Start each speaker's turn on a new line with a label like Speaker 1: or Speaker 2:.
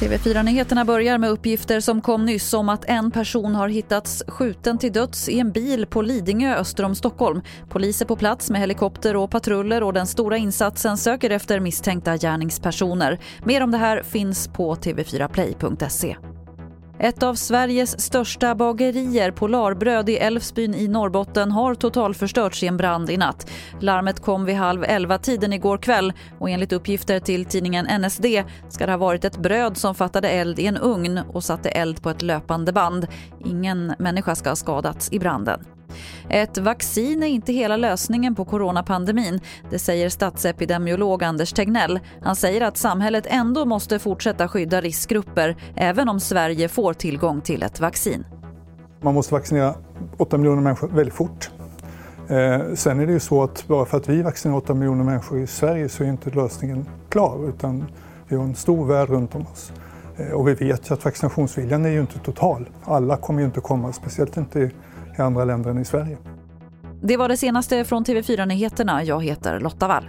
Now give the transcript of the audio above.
Speaker 1: TV4-nyheterna börjar med uppgifter som kom nyss om att en person har hittats skjuten till döds i en bil på Lidingö öster om Stockholm. Poliser på plats med helikopter och patruller och den stora insatsen söker efter misstänkta gärningspersoner. Mer om det här finns på tv4play.se. Ett av Sveriges största bagerier, Polarbröd i Älvsbyn i Norrbotten har totalförstörts i en brand i natt. Larmet kom vid halv elva tiden igår kväll och enligt uppgifter till tidningen NSD ska det ha varit ett bröd som fattade eld i en ugn och satte eld på ett löpande band. Ingen människa ska ha skadats i branden. Ett vaccin är inte hela lösningen på coronapandemin. Det säger statsepidemiolog Anders Tegnell. Han säger att samhället ändå måste fortsätta skydda riskgrupper även om Sverige får tillgång till ett vaccin.
Speaker 2: Man måste vaccinera 8 miljoner människor väldigt fort. Eh, sen är det ju så att bara för att vi vaccinerar 8 miljoner människor i Sverige så är inte lösningen klar utan vi har en stor värld runt om oss. Eh, och vi vet ju att vaccinationsviljan är ju inte total. Alla kommer ju inte komma, speciellt inte i andra länder än i Sverige.
Speaker 1: Det var det senaste från TV4 Nyheterna. Jag heter Lotta Wall.